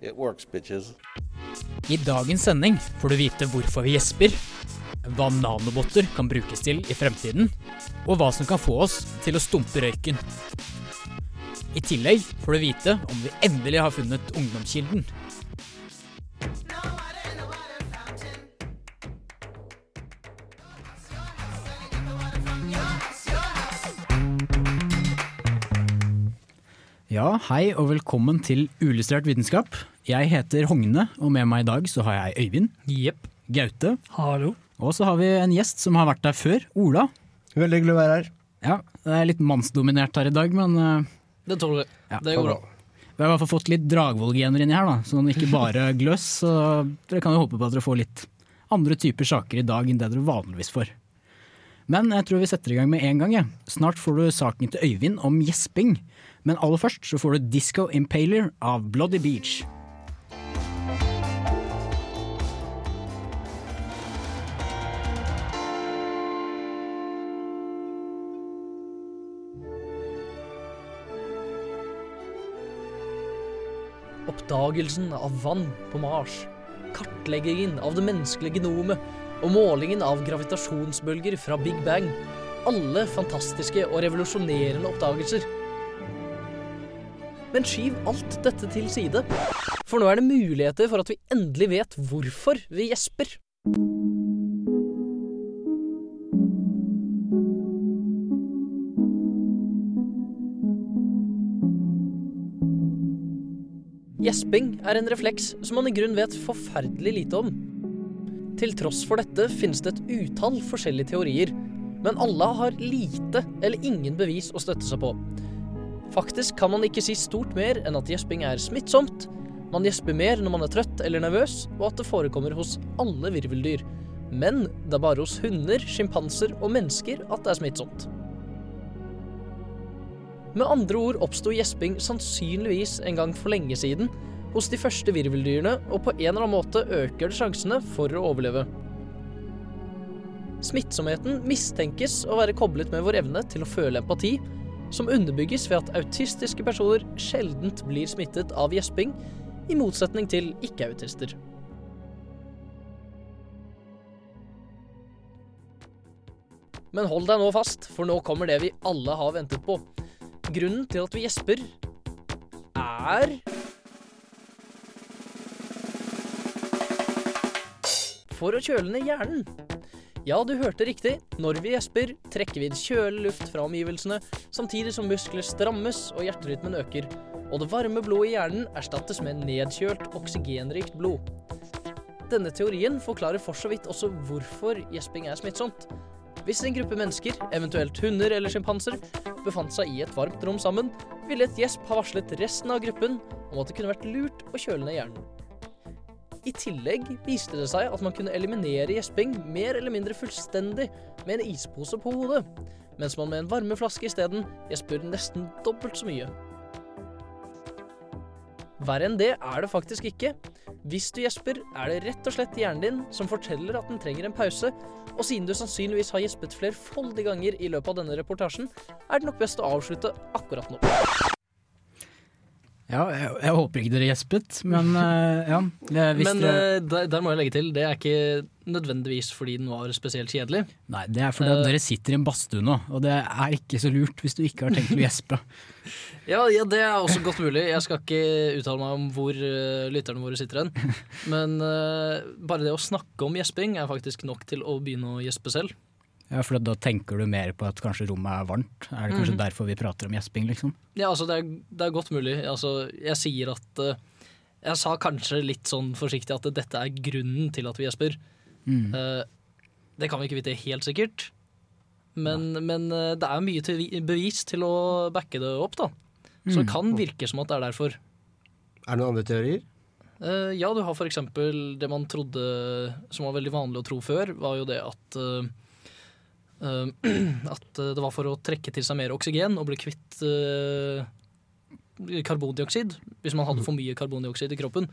it works, bitches. I dagens sending får du vite hvorfor vi gjesper, hva nanobotter kan brukes til i fremtiden, og hva som kan få oss til å stumpe røyken. I tillegg får du vite om vi endelig har funnet ungdomskilden. Ja, hei og velkommen til Uillustrert vitenskap. Jeg heter Hogne, og med meg i dag så har jeg Øyvind. Jepp. Gaute. Hallo. Og så har vi en gjest som har vært der før, Ola. Veldig hyggelig å være her. Ja, det er litt mannsdominert her i dag, men uh, Det tåler vi. ja, Det går bra. Vi har i hvert fall fått litt Dragvoll-gener inni her, da, sånn ikke bare gløss. Så dere kan jo håpe på at dere får litt andre typer saker i dag enn det dere vanligvis får. Men jeg tror vi setter i gang med en gang. Ja. Snart får du saken til Øyvind om gjesping. Men aller først så får du Disco Impaler av Bloody Beach. Oppdagelsen av vann på Mars, kartleggingen av det menneskelige genomet og målingen av gravitasjonsbølger fra Big Bang. Alle fantastiske og revolusjonerende oppdagelser. Men skyv alt dette til side, for nå er det muligheter for at vi endelig vet hvorfor vi gjesper. Gjesping er en refleks som man i grunn vet forferdelig lite om. Til tross for dette finnes det et utall forskjellige teorier, men alle har lite eller ingen bevis å støtte seg på. Faktisk kan man ikke si stort mer enn at gjesping er smittsomt, man gjesper mer når man er trøtt eller nervøs, og at det forekommer hos alle virveldyr. Men det er bare hos hunder, sjimpanser og mennesker at det er smittsomt. Med andre ord oppsto gjesping sannsynligvis en gang for lenge siden hos de første virveldyrene, og på en eller annen måte øker det sjansene for å overleve. Smittsomheten mistenkes å være koblet med vår evne til å føle empati, som underbygges ved at autistiske personer sjeldent blir smittet av gjesping, i motsetning til ikke-autister. Men hold deg nå fast, for nå kommer det vi alle har ventet på. Grunnen til at vi gjesper, er For å kjøle ned hjernen. Ja, du hørte riktig. Når vi gjesper, trekker vi inn kjølig luft fra omgivelsene, samtidig som muskler strammes og hjerterytmen øker. Og det varme blodet i hjernen erstattes med nedkjølt, oksygenrikt blod. Denne teorien forklarer for så vidt også hvorfor gjesping er smittsomt. Hvis en gruppe mennesker, eventuelt hunder eller sjimpanser, befant seg i et varmt rom sammen, ville et gjesp ha varslet resten av gruppen om at det kunne vært lurt å kjøle ned hjernen. I tillegg viste det seg at man kunne eliminere gjesping mer eller mindre fullstendig med en ispose på hodet, mens man med en varmeflaske isteden gjesper nesten dobbelt så mye. Verre enn det er det faktisk ikke. Hvis du gjesper, er det rett og slett hjernen din som forteller at den trenger en pause, og siden du sannsynligvis har gjespet flerfoldige ganger i løpet av denne reportasjen, er det nok best å avslutte akkurat nå. Ja, jeg, jeg håper ikke dere gjespet, men uh, ja. Men eh, der, der må jeg legge til, det er ikke nødvendigvis fordi den var spesielt kjedelig. nei, det er fordi eh, dere sitter i en badstue nå, og det er ikke så lurt hvis du ikke har tenkt å gjespe. Ja, ja, det er også godt mulig. Jeg skal ikke uttale meg om hvor uh, lytterne våre sitter hen. Men bare det å snakke om gjesping er faktisk nok til å begynne å gjespe selv. Ja, for da tenker du mer på at kanskje rommet er varmt. Er det kanskje Mhm. derfor vi prater om gjesping, liksom? Ja, altså, det er, det er godt mulig. Altså, jeg sier at uh, Jeg sa kanskje litt sånn forsiktig at dette er grunnen til at vi gjesper. Mm. Uh, det kan vi ikke vite helt sikkert. Men, men uh, det er mye til bevis til å backe det opp, da. Så Mm. det kan virke som at det er derfor. Er det noen andre teorier? Eh, ja, du har for eksempel det man trodde som var veldig vanlig å tro før, var jo det at At det var for å trekke til seg mer oksygen og bli kvitt eh, karbondioksid. Hvis man hadde for mye karbondioksid i kroppen.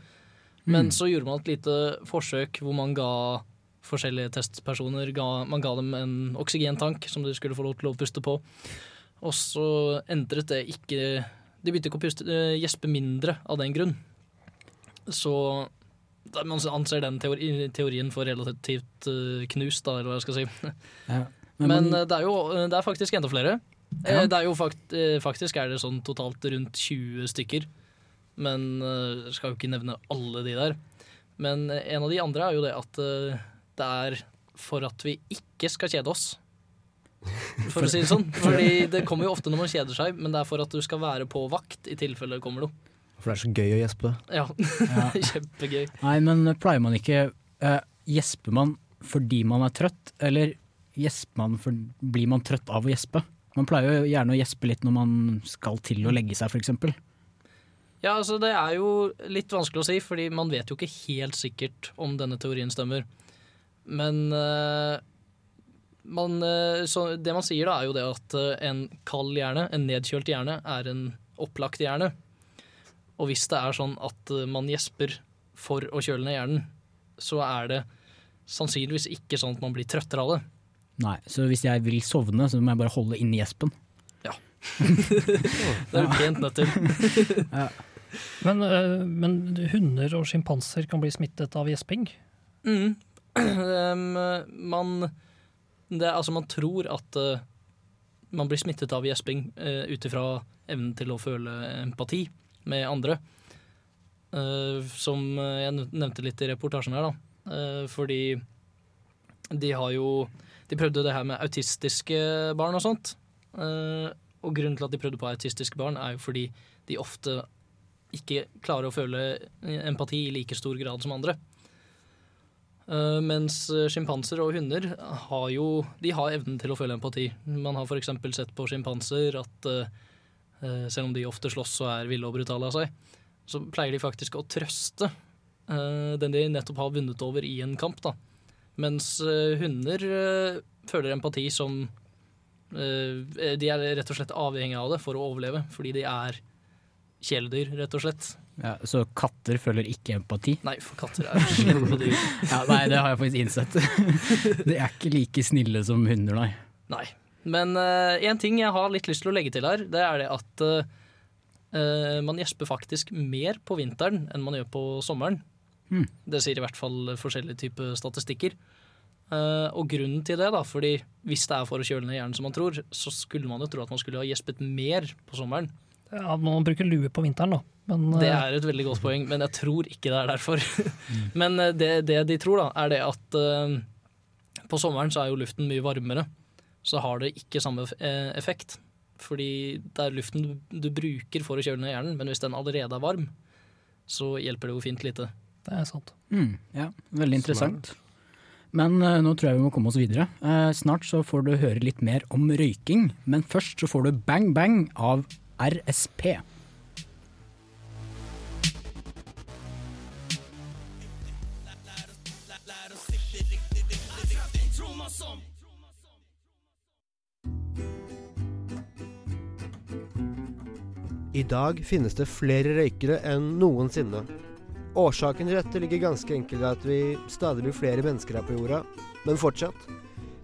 Men så gjorde man et lite forsøk hvor man ga forskjellige testpersoner ga, Man ga dem en oksygentank som de skulle få lov til å puste på. Og så endret det ikke De begynte ikke å puste, eh, gjespe mindre av den grunn. Så man anser den teori, teorien for relativt eh, knust, da, eller hva jeg skal si. Ja. Men, man- eh, det er jo det er faktisk enda flere. Ja. Eh, Det er jo fakt, eh, faktisk er det sånn totalt rundt 20 stykker. Men eh, jeg skal jo ikke nevne alle de der. Men eh, en av de andre er jo det at eh, det er for at vi ikke skal kjede oss. For å si det sånn. Fordi det kommer jo ofte når man kjeder seg, men det er for at du skal være på vakt i tilfelle det kommer noe. For det er så gøy å gjespe. Ja, Ja. kjempegøy. Nei, men pleier man ikke eh, Gjesper man fordi man er trøtt, eller gjesper man for, blir man trøtt av å gjespe? Man pleier jo gjerne å gjespe litt når man skal til å legge seg, f.eks. Ja, altså Det er jo litt vanskelig å si, fordi man vet jo ikke helt sikkert om denne teorien stemmer. Men uh, man, uh, det man sier, da, er jo det at eh, en kald hjerne, en nedkjølt hjerne, er en opplagt hjerne. Og hvis det er sånn at man gjesper for å kjøle ned hjernen, så er det sannsynligvis ikke sånn at man blir trøttere av det. Nei, så hvis jeg vil sovne, så må jeg bare holde inni gjespen. Det er du pent nødt til. Men, øh, men hunder og sjimpanser kan bli smittet av gjesping? Mm. Man det, Altså, man tror at eh, man blir smittet av gjesping uh, ut ifra evnen til å føle empati med andre. Uh, som jeg nevnte litt i reportasjen her, da. Uh, fordi de har jo De prøvde det her med autistiske barn og sånt. Eh, og grunnen til at de prøvde på autistiske barn, er jo fordi de ofte ikke klarer å føle empati i like stor grad som andre. Eh, mens sjimpanser og hunder har jo de har evnen til å føle empati. Man har f.eks. sett på sjimpanser at eh, selv om de ofte slåss og er ville og brutale av seg, så pleier de faktisk å trøste den de nettopp har vunnet over i en kamp. da. Mens eh, hunder eh, føler empati som eh, De er rett og slett avhengige av det for å overleve, fordi de er kjæledyr, rett og slett. Ja, så katter føler ikke empati? Nei, for katter er slemme dyr. Ja, nei, det har jeg faktisk innsett. De er ikke like snille som hunder, nei. Nei. Men én ting jeg har litt lyst til å legge til her, det er det at eh, man gjesper faktisk mer på vinteren enn man gjør på sommeren. Hmm. Det sier i hvert fall forskjellige typer statistikker. Uh, og grunnen til det, da, fordi hvis det er for å kjøle ned hjernen som man tror, så skulle man jo tro at man skulle ha gjespet mer på sommeren. Ja, man bruker lue på vinteren, da. Men, Det øh, er et veldig godt poeng, men jeg tror ikke det er derfor. men eh, det, det de tror, da, er det at uh, på sommeren så er jo luften mye varmere. Så har det ikke samme eh, effekt. Fordi det er luften du, du bruker for å kjøle ned hjernen, men hvis den allerede er varm, så hjelper det jo fint lite. Det er sant. Mm, ja, veldig interessant. Men uh, nå tror jeg vi må komme oss videre. Uh, snart så får du høre litt mer om røyking, men først så får du Bang Bang av RSP. I dag finnes det flere røykere enn noensinne. Årsaken til dette ligger ganske enkelt i at vi stadig blir flere mennesker her på jorda, men fortsatt.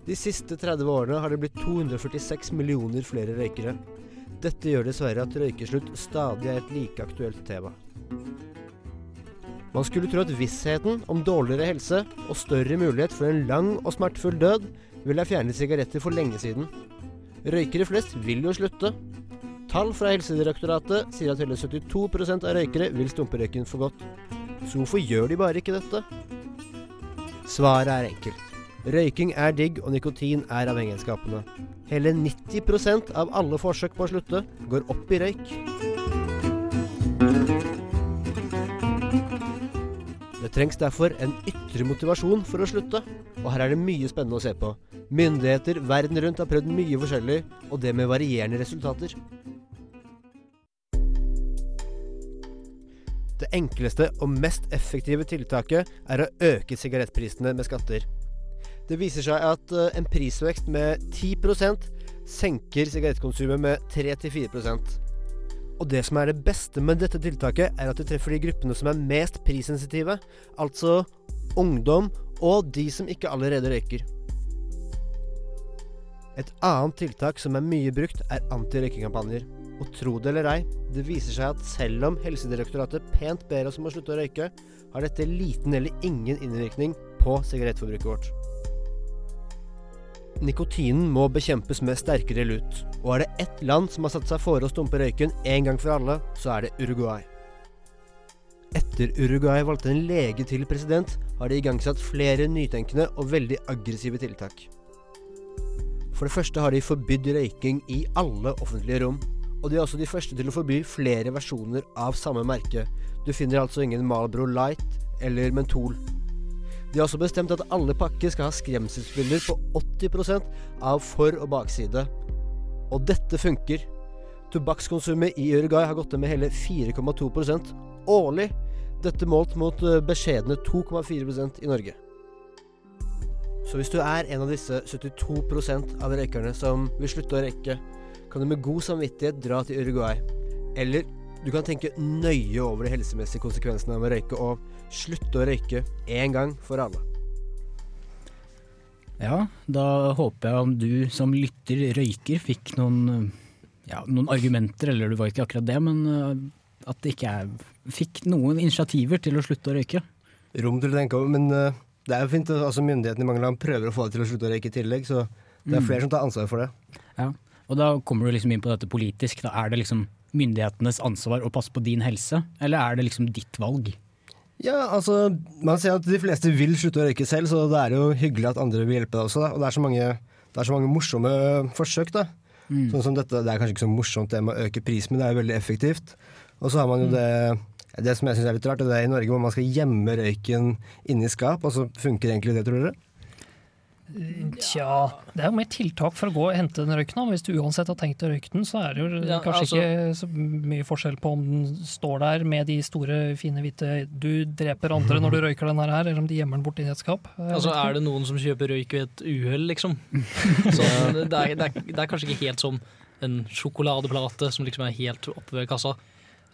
De siste 30 årene har det blitt 246 millioner flere røykere. Dette gjør dessverre at røykeslutt stadig er et like aktuelt tema. Man skulle tro at vissheten om dårligere helse og større mulighet for en lang og smertefull død ville ha fjernet sigaretter for lenge siden. Røykere flest vil jo slutte, Tall fra Helsedirektoratet sier at hele 72% av røykere vil stumpe røyken for godt. Så hvorfor gjør de bare ikke dette? Svaret er enkelt. Røyking er digg, og nikotin er avhengighetsskapende. Hele 90% av alle forsøk på å slutte går opp i røyk. Det trengs derfor en ytre motivasjon for å slutte, og her er det mye spennende å se på. Myndigheter verden rundt har prøvd mye forskjellig, og det med varierende resultater. Det enkleste og mest effektive tiltaket er å øke sigarettprisene med skatter. Det viser seg at eh, en prisvekst med 10% senker sigarettkonsumet med 3-4% Og det som er det beste med dette tiltaket, er at det treffer de gruppene som er mest prissensitive, altså ungdom og de som ikke allerede røyker. Et annet tiltak som er mye brukt, er antirøykekampanjer. Og tro det eller ei, det viser seg at selv om Helsedirektoratet pent ber oss om å slutte å røyke, har dette liten eller ingen innvirkning på sigarettforbruket vårt. Nikotinen må bekjempes med sterkere lut, og er det ett land som har satt seg fore å stumpe røyken en gang for alle, så er det Uruguay. Etter Uruguay valgte en lege til president, har de igangsatt flere nytenkende og veldig aggressive tiltak. For det første har de forbydd røyking i alle offentlige rom. Og de er også de første til å forby flere versjoner av samme merke. Du finner altså ingen Marlboro Light eller Mentol. De har også bestemt at alle pakker skal ha skremselsbilder på 80% av for- og bakside. Og dette funker. Tobakkskonsumet i Uruguay har gått ned med hele 4,2% årlig. Dette målt mot eh, beskjedne 2,4% i Norge. Så hvis du er en av disse 72% av røykerne som vil slutte å røyke, kan du med god samvittighet dra til Uruguay. Eller du kan tenke nøye over de helsemessige konsekvensene av å røyke, og slutte å røyke en gang for alle. Ja, da håper jeg om du som lytter røyker fikk noen, ja, noen argumenter, eller du var ikke akkurat det, men uh, at det ikke er, fikk noen initiativer til å slutte å røyke. Rom til å tenke over, men uh, det er jo fint altså, myndighetene i mange land prøver å få deg til å slutte å røyke i tillegg, så det er Mm. flere som tar ansvar for det. Ja, og da kommer du liksom inn på dette politisk. Da er det liksom myndighetenes ansvar å passe på din helse, eller er det liksom ditt valg? Ja, altså, man sier at de fleste vil slutte å røyke selv, så det er jo hyggelig at andre vil hjelpe deg også. Da. Og det er så mange, det er så mange morsomme forsøk, da. Mm. Sånn som dette, Det er kanskje ikke så morsomt det med å øke prisen, men det er jo veldig effektivt. Og så har man jo det det som jeg syns er litt rart, det er i Norge hvor man skal gjemme røyken inni skap, og så funker egentlig det, tror dere? Tja, det er jo mer tiltak for å gå og hente den røyken. Hvis du uansett har tenkt å røyke den, så er det jo Ja, kanskje altså- ikke så mye forskjell på om den står der med de store, fine hvite 'du dreper andre når du røyker den her', eller om de gjemmer den borti et skap. Altså, er det noen som kjøper røyk ved et uhell, liksom? Så det, er, det, er, det er kanskje ikke helt som en sjokoladeplate som liksom er helt oppe ved kassa.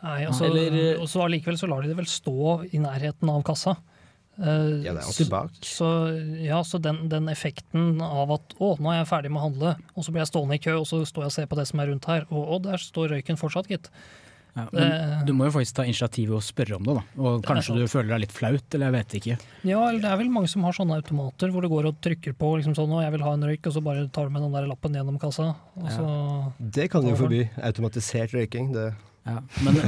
Nei, og så Eller- og så allikevel så lar de det vel stå i nærheten av kassa. Eh, Ja, det er alltid bak. Så, ja, så den, den effekten av at å, nå er jeg ferdig med å handle, og så blir jeg stående i kø, og så står jeg og ser på det som er rundt her, og, og der står røyken fortsatt, gitt. Ja, men du må jo faktisk ta initiativet og spørre om det, da. Og kanskje du føler deg litt flaut, eller jeg vet ikke. Ja, eller det er vel mange som har sånne automater hvor du går og trykker på liksom sånn, å, jeg vil ha en røyk, og så bare tar du med den der lappen gjennom kassa. Og så, Det kan jo forby. Automatisert røyking. Det Ja, men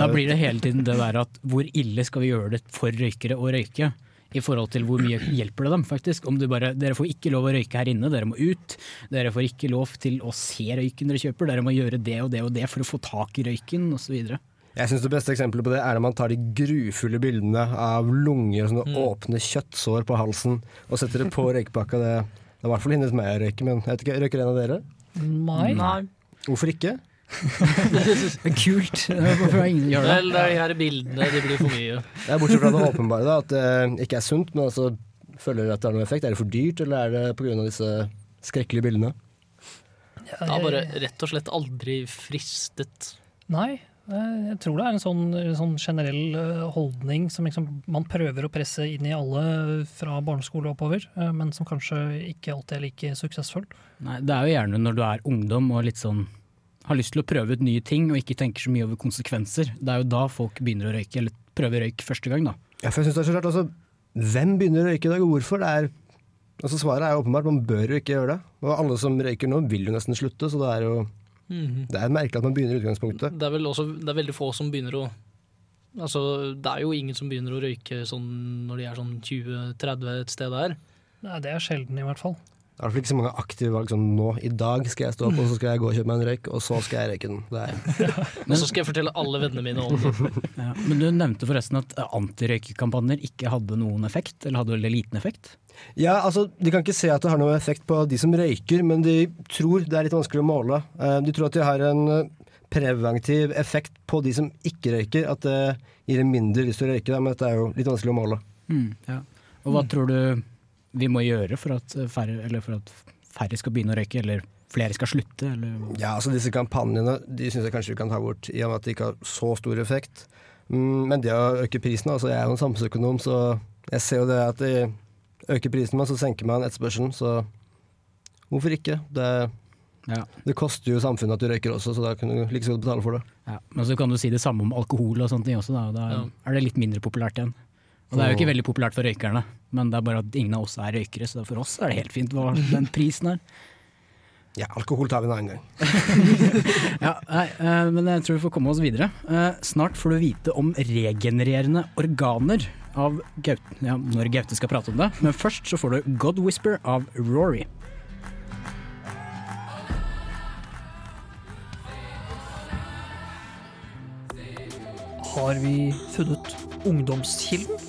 da blir det hele tiden det der at hvor ille skal vi gjøre det for røykere å røyke? I forhold til hvor mye hjelper det dem, faktisk. Om du bare, dere får ikke lov å røyke her inne, dere må ut. Dere får ikke lov til å se røyken dere kjøper, dere må gjøre det og det og det for å få tak i røyken, osv. Jeg syns det beste eksempelet på det er når man tar de grufulle bildene av lunger og sånne åpne kjøttsår på halsen og setter det på røykpakka. Det, det har i hvert fall hindret meg å røyke, men jeg vet ikke, røyker en av dere? nei. Nei. Hvorfor ikke? Kult! Hvorfor ingen gjør det? Vel, det er de her bildene, de blir for mye. Det er bortsett fra det åpenbare, da, at det ikke er sunt, men altså føler dere at det har noen effekt? Er det for dyrt, eller er det pga. disse skrekkelige bildene? Jeg har bare rett og slett aldri fristet. Nei, eh, jeg tror det er en sånn, sånn generell eh, holdning som liksom man prøver å presse inn i alle fra barneskole oppover, eh, men som kanskje ikke alltid er like suksessfull. Nei, det er jo gjerne når du er ungdom og litt sånn har lyst til å prøve ut nye ting og ikke tenker så mye over konsekvenser. Det er jo da folk begynner å røyke, eller prøver røyk første gang, da. Ja, for jeg synes det er så rart, altså, Hvem begynner å røyke i dag, og hvorfor? Det er, altså Svaret er jo åpenbart, man bør jo ikke gjøre det. Og alle som røyker nå, vil jo nesten slutte, så det er jo Mhm. det er merkelig at man begynner i utgangspunktet. Det er vel også det er veldig få som begynner å Altså, det er jo ingen som begynner å røyke sånn når de er sånn 20-30 et sted der. Nei, det er sjelden i hvert fall. Det er ikke så mange aktive valg sånn nå i dag skal jeg stå opp, og så skal jeg gå og kjøpe meg en røyk, og så skal jeg røyke den. Det er, Og så skal jeg fortelle alle vennene mine om det. Ja. Men du nevnte forresten at antirøykekampanjer ikke hadde noen effekt, eller hadde veldig liten effekt. ja, altså, De kan ikke se at det har noen effekt på de som røyker, men de tror det er litt vanskelig å måle. Eh, De tror at de har en eh, preventiv effekt på de som ikke røyker. At det gir en mindre lyst til å røyke, men dette er jo litt vanskelig å måle. Mm, ja. Og hva tror du vi må gjøre for at færre, eller for at færre skal begynne å røyke, eller flere skal slutte? Eller? Ja, altså Disse kampanjene de syns jeg kanskje vi kan ta bort, i og med at de ikke har så stor effekt. Mm, men det å øke prisen altså Jeg er jo en samfunnsøkonom, så jeg ser jo det at de øker prisen, men så senker man etterspørselen. Så hvorfor ikke? Det, Ja. det koster jo samfunnet at du røyker også, så da kan du like så godt betale for det. Ja, men så kan du si det samme om alkohol og sånne ting også, da. Da Ja. er det litt mindre populært igjen. Og det er jo ikke veldig populært for røykerne, men det er bare at ingen av oss er røykere, så for oss er det helt fint hva den prisen er. Ja, alkohol tar vi en annen gang. Ja, nei, eh, men jeg tror vi får komme oss videre. Eh, snart får du vite om regenererende organer av Gaute, ja, når Gaute skal prate om det. Men først så får du God Whisper av Rory. Har vi funnet ungdomskilden?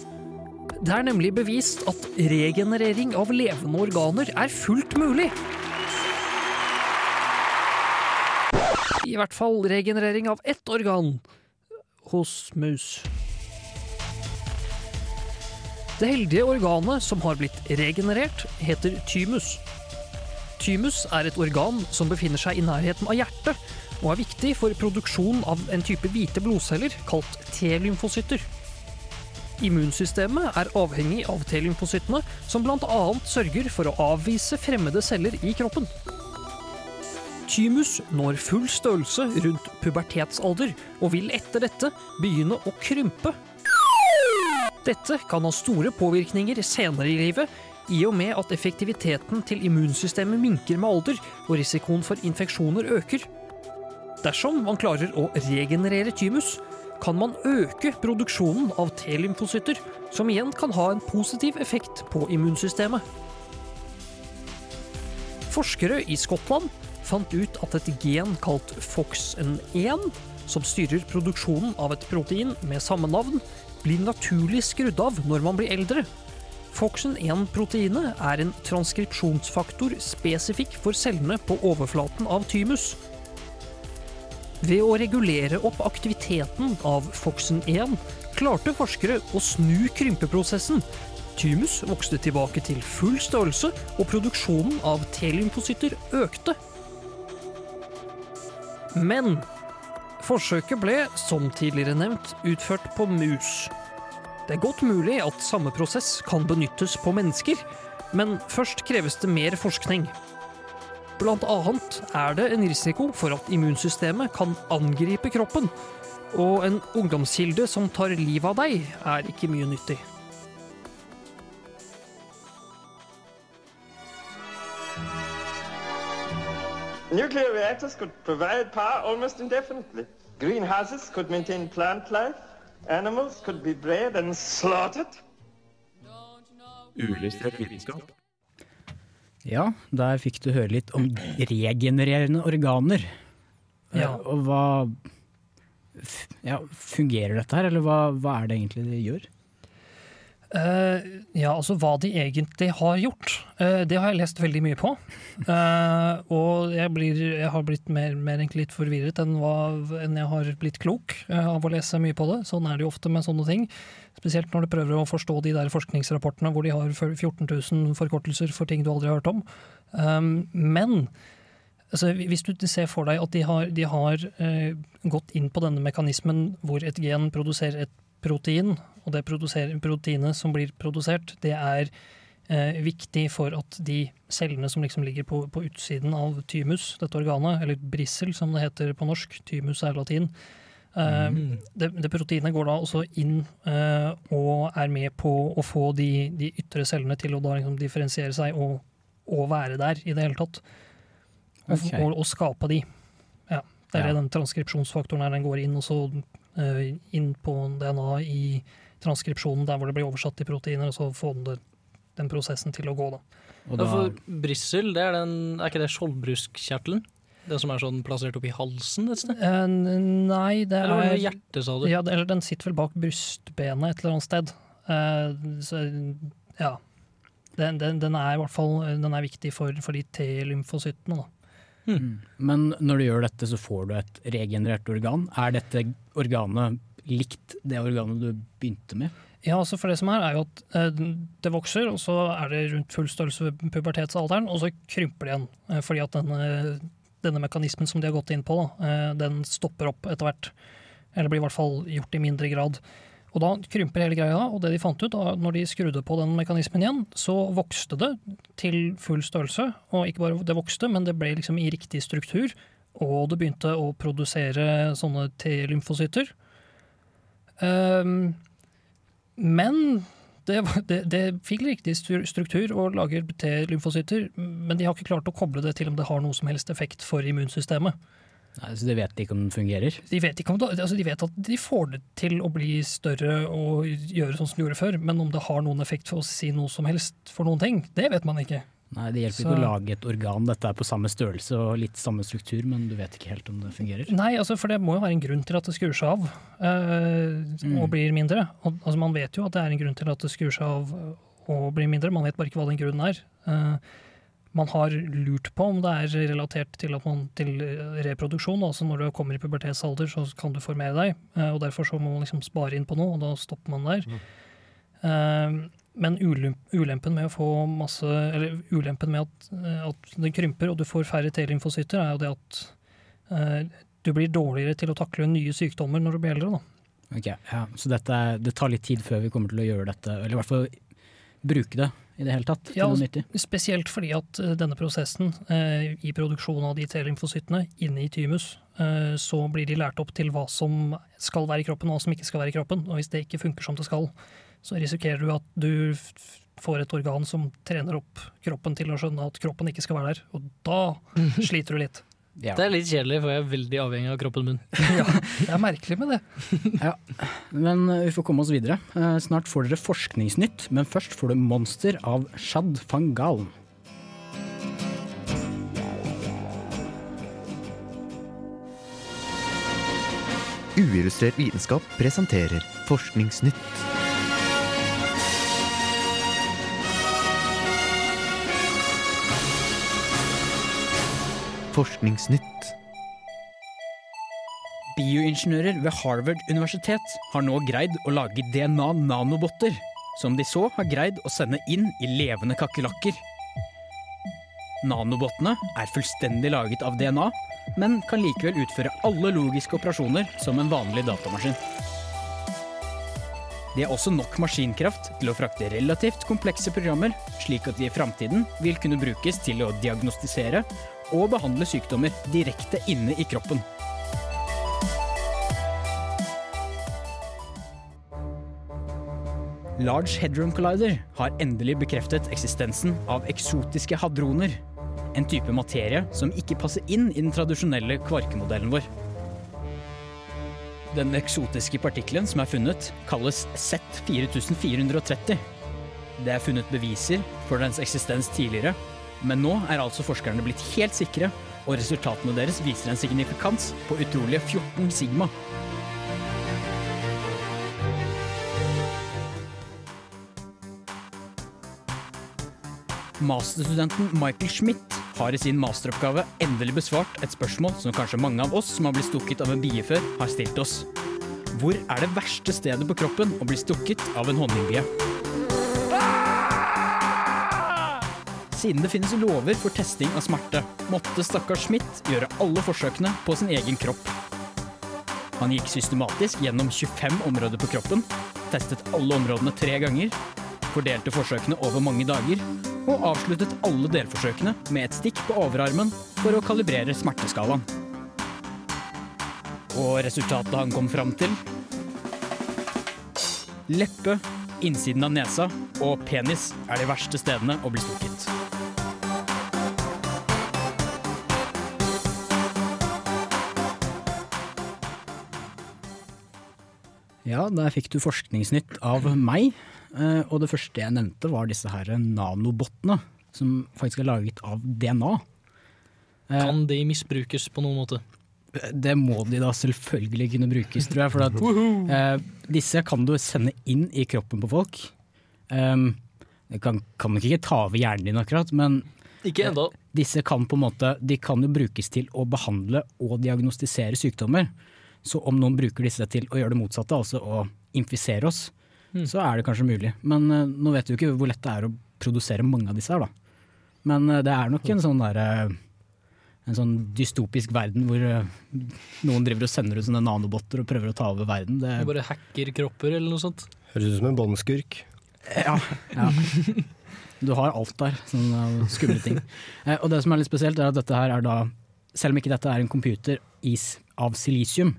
Det er nemlig bevist at regenerering av levende organer er fullt mulig. I hvert fall regenerering av ett organ hos mus. Det heldige organet som har blitt regenerert, heter thymus. Thymus er et organ som befinner seg i nærheten av hjertet, og er viktig for produksjon av en type hvite blodceller kalt T-lymfocytter. Immunsystemet er avhengig av T-lymfocyttene, som bl.a. sørger for å avvise fremmede celler i kroppen. Thymus når full størrelse rundt pubertetsalder, og vil etter dette begynne å krympe. Dette kan ha store påvirkninger senere i livet, i og med at effektiviteten til immunsystemet minker med alder, og risikoen for infeksjoner øker. Dersom man klarer å regenerere thymus, kan man øke produksjonen av T-lymfocytter, som igjen kan ha en positiv effekt på immunsystemet. Forskere i Skottland fant ut at et gen kalt FOXN1, som styrer produksjonen av et protein med samme navn, blir naturlig skrudd av når man blir eldre. FOXN1-proteinet er en transkripsjonsfaktor spesifikk for cellene på overflaten av thymus. Ved å regulere opp aktiviteten av Foxen 1 klarte forskere å snu krympeprosessen. Thymus vokste tilbake til full størrelse, og produksjonen av T-lymfocytter økte. Men forsøket ble, som tidligere nevnt, utført på mus. Det er godt mulig at samme prosess kan benyttes på mennesker, men først kreves det mer forskning. Blant annet er det en risiko for at immunsystemet kan angripe kroppen, og en ungdomskilde som tar livet av deg, er ikke mye nyttig. Nuclear reactors could provide power almost indefinitely. Greenhouses could maintain plant life. Animals could be bred and slaughtered. Uillustrert vitenskap. Ja, der fikk du høre litt om regenererende organer. Eh, Ja. Og hva ja, Fungerer dette her, eller hva, hva er det egentlig de gjør? Eh, ja, altså hva de egentlig har gjort, Uh, det har jeg lest veldig mye på. Uh, og jeg, blir, jeg har blitt mer, mer litt forvirret enn, hva, enn jeg har blitt klok av å lese mye på det. Sånn er det jo ofte med sånne ting. Spesielt når du prøver å forstå de der forskningsrapportene hvor de har 14 000 forkortelser for ting du aldri har hørt om. Um, men altså, hvis du ser for deg at de har, de har gått inn på denne mekanismen hvor et gen produserer et protein, og det proteinet som blir produsert, det er eh, viktig for at de cellene som liksom ligger på, på utsiden av thymus, dette organet, eller brissel som det heter på norsk, thymus er latin, eh, det, det proteinet går da også inn eh, og er med på å få de, de ytre cellene til å da liksom differensiere seg og, og være der i det hele tatt. Og, Ok. og, og skape de. Ja, det er Ja. den transkripsjonsfaktoren her, den går inn, og så eh, inn på DNA i transkripsjonen der hvor det blir oversatt til proteiner, og så få den, det- den prosessen til å gå, da. Og Ja, for brissel, det er, den, er ikke det skjoldbruskkjertelen? Den som er sånn plassert oppi halsen et sted? Eh, nei, det Eller er Eller hjertet, sa du? Ja, det- eller den sitter vel bak brystbenet et eller annet sted. Uh, så, ja. Den, den, den er i hvert fall den er viktig for, for de T-lymfocyttene, da. Men når du gjør dette, så får du et regenerert organ. Er dette organet likt det organet du begynte med? Ja, altså for det som er, er jo at eh, det vokser, og så er det rundt full størrelse ved pubertetsalderen, og så krymper det igjen. eh, fordi at denne, denne mekanismen som de har gått inn på, eh, den stopper opp etter hvert. Eller blir i hvert fall gjort i mindre grad. Og da krymper hele greia, og det de fant ut, da, når de skrudde på den mekanismen igjen, så vokste det til full størrelse. Og ikke bare det vokste, men det ble liksom i riktig struktur. Og det begynte å produsere sånne T-lymfocytter. Um, men det, det, det fikk riktig struktur og lager T-lymfocytter, men de har ikke klart å koble det til om det har noe som helst effekt for immunsystemet. Nei, så De vet ikke om den fungerer? De vet, om det, altså de vet at de får det til å bli større og gjøre sånn som de gjorde før, men om det har noen effekt for å si noe som helst for noen ting, det vet man ikke. Nei, Det hjelper Så- ikke å lage et organ. Dette er på samme størrelse og litt samme struktur, men du vet ikke helt om det fungerer. Nei, altså for det må jo være en grunn til at det skrur seg av eh, og blir mindre. Og, altså man vet jo at det er en grunn til at det skrur seg av og blir mindre, man vet bare ikke hva den grunnen er. Uh, man har lurt på om det er relatert til, at man, til reproduksjon. altså Når du kommer i pubertetsalder, så kan du formere deg, eh, og derfor så må man liksom spare inn på noe, og da stopper man der. Eh, men ulempen med å få masse Eller ulempen med at, eh, at den krymper og du får færre T-lymfocytter, er jo det at eh, du blir dårligere til å takle nye sykdommer når du blir eldre. Da. Ok, ja. Så dette, det tar litt tid før vi kommer til å gjøre dette, eller i hvert fall bruke det i det hele tatt til Ja, nyttig. Spesielt fordi at eh, denne prosessen eh, i produksjonen av de T-lymfocyttene inne i thymus, eh, så blir de lært opp til hva som skal være i kroppen og hva som ikke skal være i kroppen. Og hvis det ikke funker som det skal, så risikerer du at du får et organ som trener opp kroppen til å skjønne at kroppen ikke skal være der. Og da sliter du litt. Ja. Det er litt kjedelig, for jeg er veldig avhengig av kroppen min. ja, det er merkelig med det. Ja. Men eh, vi får komme oss videre. Eh, Snart får dere forskningsnytt, men først får du Monster av Shad van Galen. Uillustrert vitenskap presenterer Forskningsnytt. Forskningsnytt. Bioingeniører ved Harvard universitet har nå greid å lage DNA-nanobotter, som de så har greid å sende inn i levende kakerlakker. Nanobottene er fullstendig laget av DNA, men kan likevel utføre alle logiske operasjoner som en vanlig datamaskin. De har også nok maskinkraft til å frakte relativt komplekse programmer, slik at de i framtiden vil kunne brukes til å diagnostisere og behandle sykdommer direkte inne i kroppen. Large Headroom Collider har endelig bekreftet eksistensen av eksotiske hadroner. En type materie som ikke passer inn i den tradisjonelle kvarkemodellen vår. Den eksotiske partikkelen som er funnet, kalles Z4430. Det er funnet beviser for dens eksistens tidligere, men nå er altså forskerne blitt helt sikre, og resultatene deres viser en signifikans på utrolige 14 sigma. Masterstudenten Michael Schmidt har i sin masteroppgave endelig besvart et spørsmål som kanskje mange av oss som har blitt stukket av en bie før, har stilt oss. Hvor er det verste stedet på kroppen å bli stukket av en honningbie? Siden det finnes lover for testing av smerte, måtte stakkars Smith gjøre alle forsøkene på sin egen kropp. Han gikk systematisk gjennom 25 områder på kroppen, testet alle områdene tre ganger, fordelte forsøkene over mange dager, og avsluttet alle delforsøkene med et stikk på overarmen for å kalibrere smerteskalaen. Og resultatet han kom fram til Leppe, innsiden av nesa og penis er de verste stedene å bli stukket. Ja, der fikk du forskningsnytt av meg. eh, Og det første jeg nevnte var disse her nanobottene, som faktisk er laget av DNA. Kan de misbrukes på noen måte? Det må de da selvfølgelig kunne brukes, tror jeg. For at, eh, disse kan du sende inn i kroppen på folk. Um, kan, kan nok ikke ta over hjernen din akkurat, men Ikke ennå. Disse kan på en måte, de kan jo brukes til å behandle og diagnostisere sykdommer. Så om noen bruker disse til å gjøre det motsatte, altså å infisere oss, Mm. så er det kanskje mulig. Men uh, nå vet du ikke hvor lett det er å produsere mange av disse her, da. Men uh, det er nok en sånn derre en sånn dystopisk verden hvor eh, noen driver og sender ut sånne nanobotter og prøver å ta over verden. Det, Bare hacker kropper eller noe sånt. Høres ut som en båndskurk. Ja. ja. Du har alt der, sånne skumle ting. Eh, og det som er litt spesielt, er at dette her er da Selv om ikke dette er en computer is av silisium,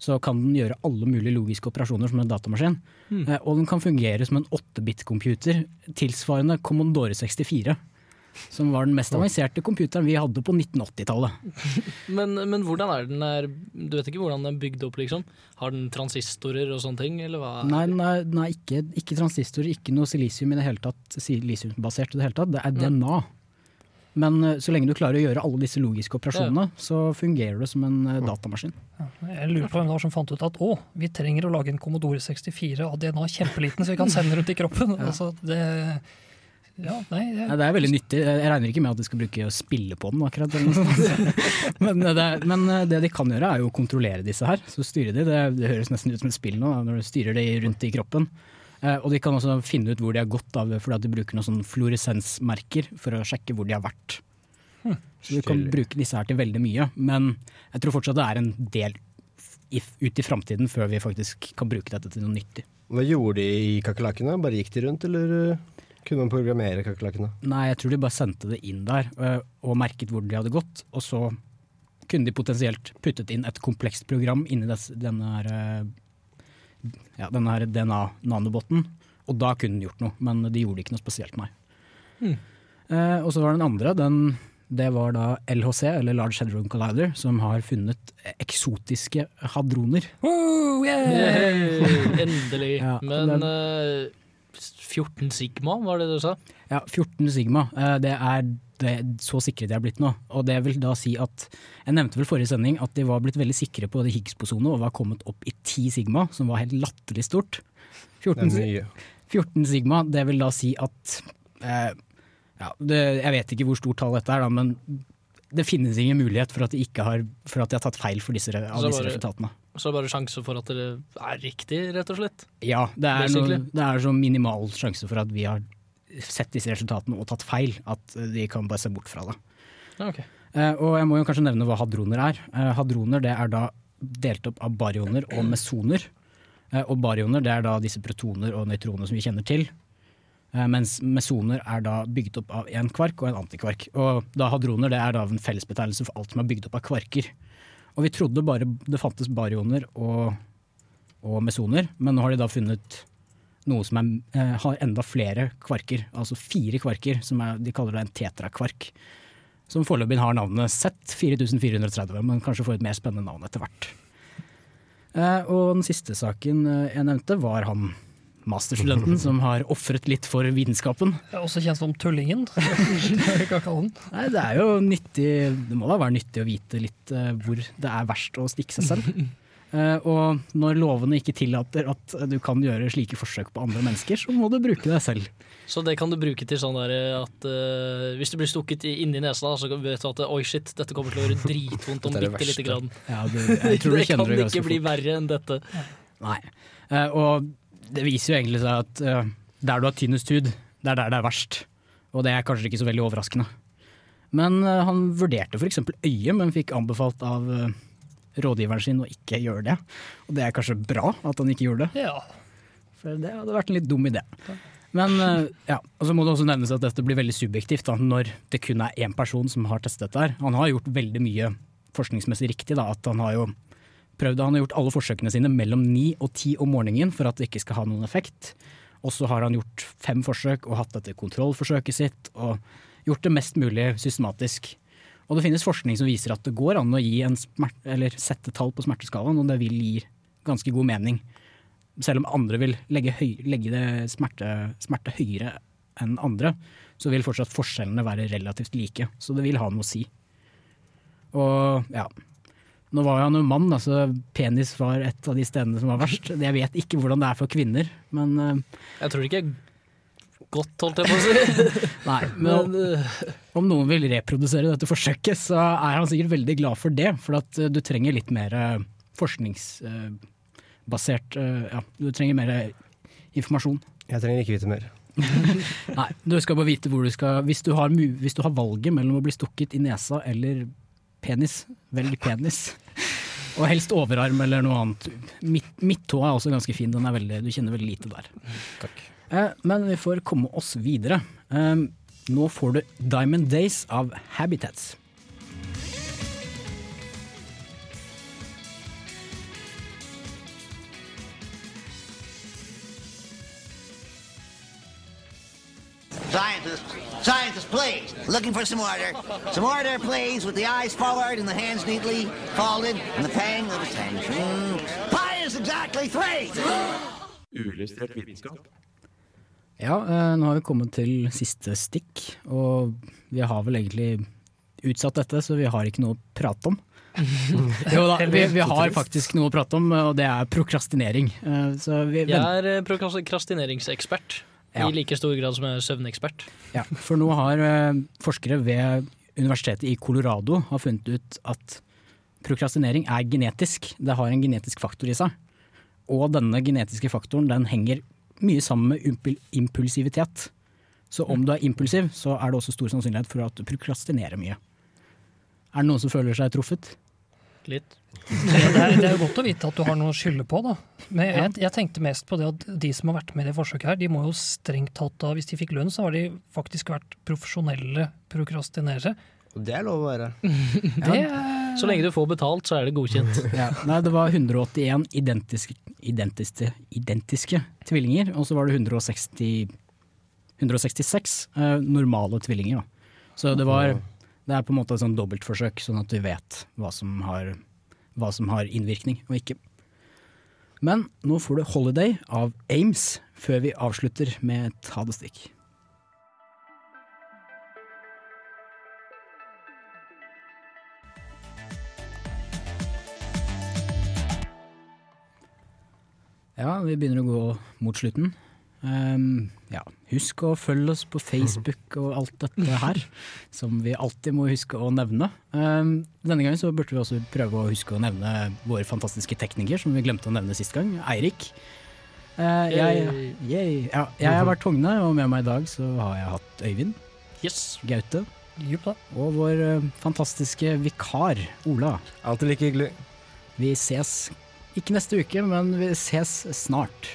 så kan den gjøre alle mulige logiske operasjoner som en datamaskin. Mm. Og den kan fungere som en 8-bit-computer tilsvarende Commodore 64. Som var den mest avanserte computeren vi hadde på 1980-tallet. Men, men hvordan er den der Du vet ikke hvordan den er bygd opp, liksom? Har den transistorer og sånne ting, eller hva? Nei, nei, nei ikke, ikke transistorer, ikke noe silisium i det hele tatt. Silisiumbasert i det hele tatt. Det er DNA. DNA. Men eh, så lenge du klarer å gjøre alle disse logiske operasjonene, så fungerer det som en eh, datamaskin. Jeg lurer på hvem det var som fant ut at å, vi trenger å lage en Commodore 64 av DNA kjempeliten, så vi kan sende rundt i kroppen. Altså, det, ja, nei, det, Ja, det er veldig nyttig. Jeg regner ikke med at de skal bruke å spille på den, akkurat. Eller noe men, eh, det, men det de kan gjøre, er jo å kontrollere disse her. Så styre de. Det, det høres nesten ut som et spill nå, når du styrer de rundt i kroppen. Eh, og de kan også finne ut hvor de har gått av, fordi de bruker noen sånn fluoresensmerker for å sjekke hvor de har vært. Hm. Så du kan bruke disse her til veldig mye, men jeg tror fortsatt det er en del ut i framtiden før vi faktisk kan bruke dette til noe nyttig. Hva gjorde de i kakerlakkene? Bare gikk de rundt, eller uh, kunne man programmere kakerlakkene? Nei, jeg tror de bare sendte det inn der øh, og merket hvor de hadde gått. Og så kunne de potensielt puttet inn et komplekst program inni denne her, ja, denne her DNA-nanoboten. Og da kunne den gjort noe, men de gjorde ikke noe spesielt, nei. Mm. Eh, og så var den andre, den, det var da LHC, eller Large Hadron Collider, som har funnet eksotiske hadroner. Oh, yeah! Endelig. Ja, Men den- uh, 14 sigma, var det du sa? Ja, 14 sigma. Eh, Det er det, så sikre de er blitt nå. Og det vil da si at Jeg nevnte vel forrige sending at de var blitt veldig sikre på det Higgs-bosonet og var kommet opp i 10 sigma, som var helt latterlig stort. 14, Det er mye. 14 sigma, det vil da si at eh, ja, det, Jeg vet ikke hvor stort tall dette er, da, men det finnes ingen mulighet for at de, ikke har, for at de har tatt feil for disse, av disse bare- resultatene. Så er det bare sjanse for at det er riktig, rett og slett? Ja, det er, noe, det er så minimal sjanse for at vi har sett disse resultatene og tatt feil, at de kan bare se bort fra det. Okay. ok. Eh, og jeg må jo kanskje nevne hva hadroner er. Eh, hadroner det er da delt opp av barioner og mesoner. Eh, og barioner det er da disse protoner og nøytroner som vi kjenner til. Mens mesoner er da bygd opp av en kvark og en antikvark. Og da hadroner det er da en fellesbetegnelse for alt som er bygd opp av kvarker. Og vi trodde bare det fantes barioner og, og mesoner, men nå har de da funnet noe som er, eh, har enda flere kvarker, altså fire kvarker, som er, de kaller det en tetrakvark. Som foreløpig har navnet Z4430, men kanskje får et mer spennende navn etter hvert. Eh, og den siste saken eh, jeg nevnte, var han masterstudenten som har ofret litt for vitenskapen. Også kjent som Tullingen. Nei, det er jo nyttig Det må da være nyttig å vite litt eh, hvor det er verst å stikke seg selv. Eh, og når lovene ikke tillater at du kan gjøre slike forsøk på andre mennesker, så må du bruke deg selv. Så det kan du bruke til sånn der at uh, hvis du blir stukket inni nesa, så vet du at oi shit, dette kommer til å gjøre dritvondt om bitte lite grann. Ja, det, jeg tror du det kan det ikke bli fort. verre enn dette. Nei. Uh, og det viser jo egentlig seg at uh, der du har tynnest hud, det er der det er verst. Og det er kanskje ikke så veldig overraskende. Men han vurderte f.eks. øyet, men fikk anbefalt av rådgiveren sin å ikke gjøre det. Og det er kanskje bra at han ikke gjorde det. Ja. For det hadde vært en litt dum idé. Men eh, ja, og så må det også nevnes at dette blir veldig subjektivt da, når det kun er én person som har testet dette. her. Han har gjort veldig mye forskningsmessig riktig. Da, at han har jo prøvd, han har gjort alle forsøkene sine mellom ni og ti om morgenen for at det ikke skal ha noen effekt. Og så har han gjort fem forsøk og hatt dette kontrollforsøket sitt. Og gjort det mest mulig systematisk. Og det finnes forskning som viser at det går an å gi en smert, eller sette tall på smerteskalaen, og det vil gi ganske god mening. Selv om andre vil legge, høy, legge smerte, smerte høyere enn andre, så vil fortsatt forskjellene være relativt like. Så det vil ha noe å si. Og ja. Nå var han jo mann, altså penis var et av de stedene som var verst. Jeg vet ikke hvordan det er for kvinner, men eh, Jeg tror ikke godt, holdt jeg på å si. Nei, men, eh, om noen vil reprodusere dette forsøket, så er han sikkert veldig glad for det. For at eh, du trenger litt mer eh, forskningsbasert Ja, du trenger mer informasjon. Jeg trenger ikke vite mer. Nei, du skal bare vite hvor du skal Hvis du har, hvis du har valget mellom å bli stukket i nesa eller penis, velg penis. Og helst overarm eller noe annet. Midt, er også ganske fin, den er veldig, du kjenner veldig lite der. Eh, men vi får komme oss videre. Eh, nå får du Diamond Days av Habitats. Looking for some order. Some order, please, with the eyes forward and the hands neatly folded and the pang of attention. Pi is exactly three. Uillustrert vitenskap. Ja, eh, nå har vi kommet til siste stikk, og vi har vel egentlig utsatt dette, så vi har ikke noe å prate om. jo da, vi, vi har faktisk noe å prate om, og det er prokrastinering. Eh, Så vi, Jeg er eh, prokrastineringsekspert. Ja. I like stor grad som jeg er søvnekspert. Ja, for nå har eh, forskere ved universitetet i Colorado har funnet ut at prokrastinering er genetisk. Det har en genetisk faktor i seg. Og denne genetiske faktoren den henger mye sammen med impulsivitet. Så om du er impulsiv, så er det også stor sannsynlighet for at du prokrastinerer mye. Er det noen som føler seg truffet? Litt. Det er, det er jo godt å vite at du har noe å skylde på, da. Men jeg, jeg tenkte mest på det at de som har vært med i det forsøket her, de må jo strengt tatt da, hvis de fikk lønn, så har de faktisk vært profesjonelle prokrastinere. Og det er lov å være. Det Så lenge du får betalt, så er det godkjent. Ja, nei, det var 181 identiske, identiske, identiske tvillinger, og så var det 160, 166 eh, normale tvillinger. Da. Så det, var, det er på en måte et sånn dobbeltforsøk, sånn at vi vet hva som, har, hva som har innvirkning og ikke. Men nå får du 'Holiday' av Ames før vi avslutter med et ha det stikk. Ja, vi begynner å gå mot slutten. Ehm, ja, husk å følge oss på Facebook og alt dette her, som vi alltid må huske å nevne. Um, denne gangen så burde vi også prøve å huske å nevne vår fantastiske tekniker, som vi glemte å nevne sist gang, Eirik. Uh, jeg, ja, jeg har vært Togne, og med meg i dag så har jeg hatt Øyvind, Yes. Gaute Jupp og vår eh, fantastiske vikar, Ola. Alltid like hyggelig. Vi ses ikke neste uke, men vi ses snart.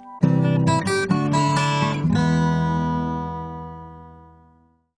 Thank you.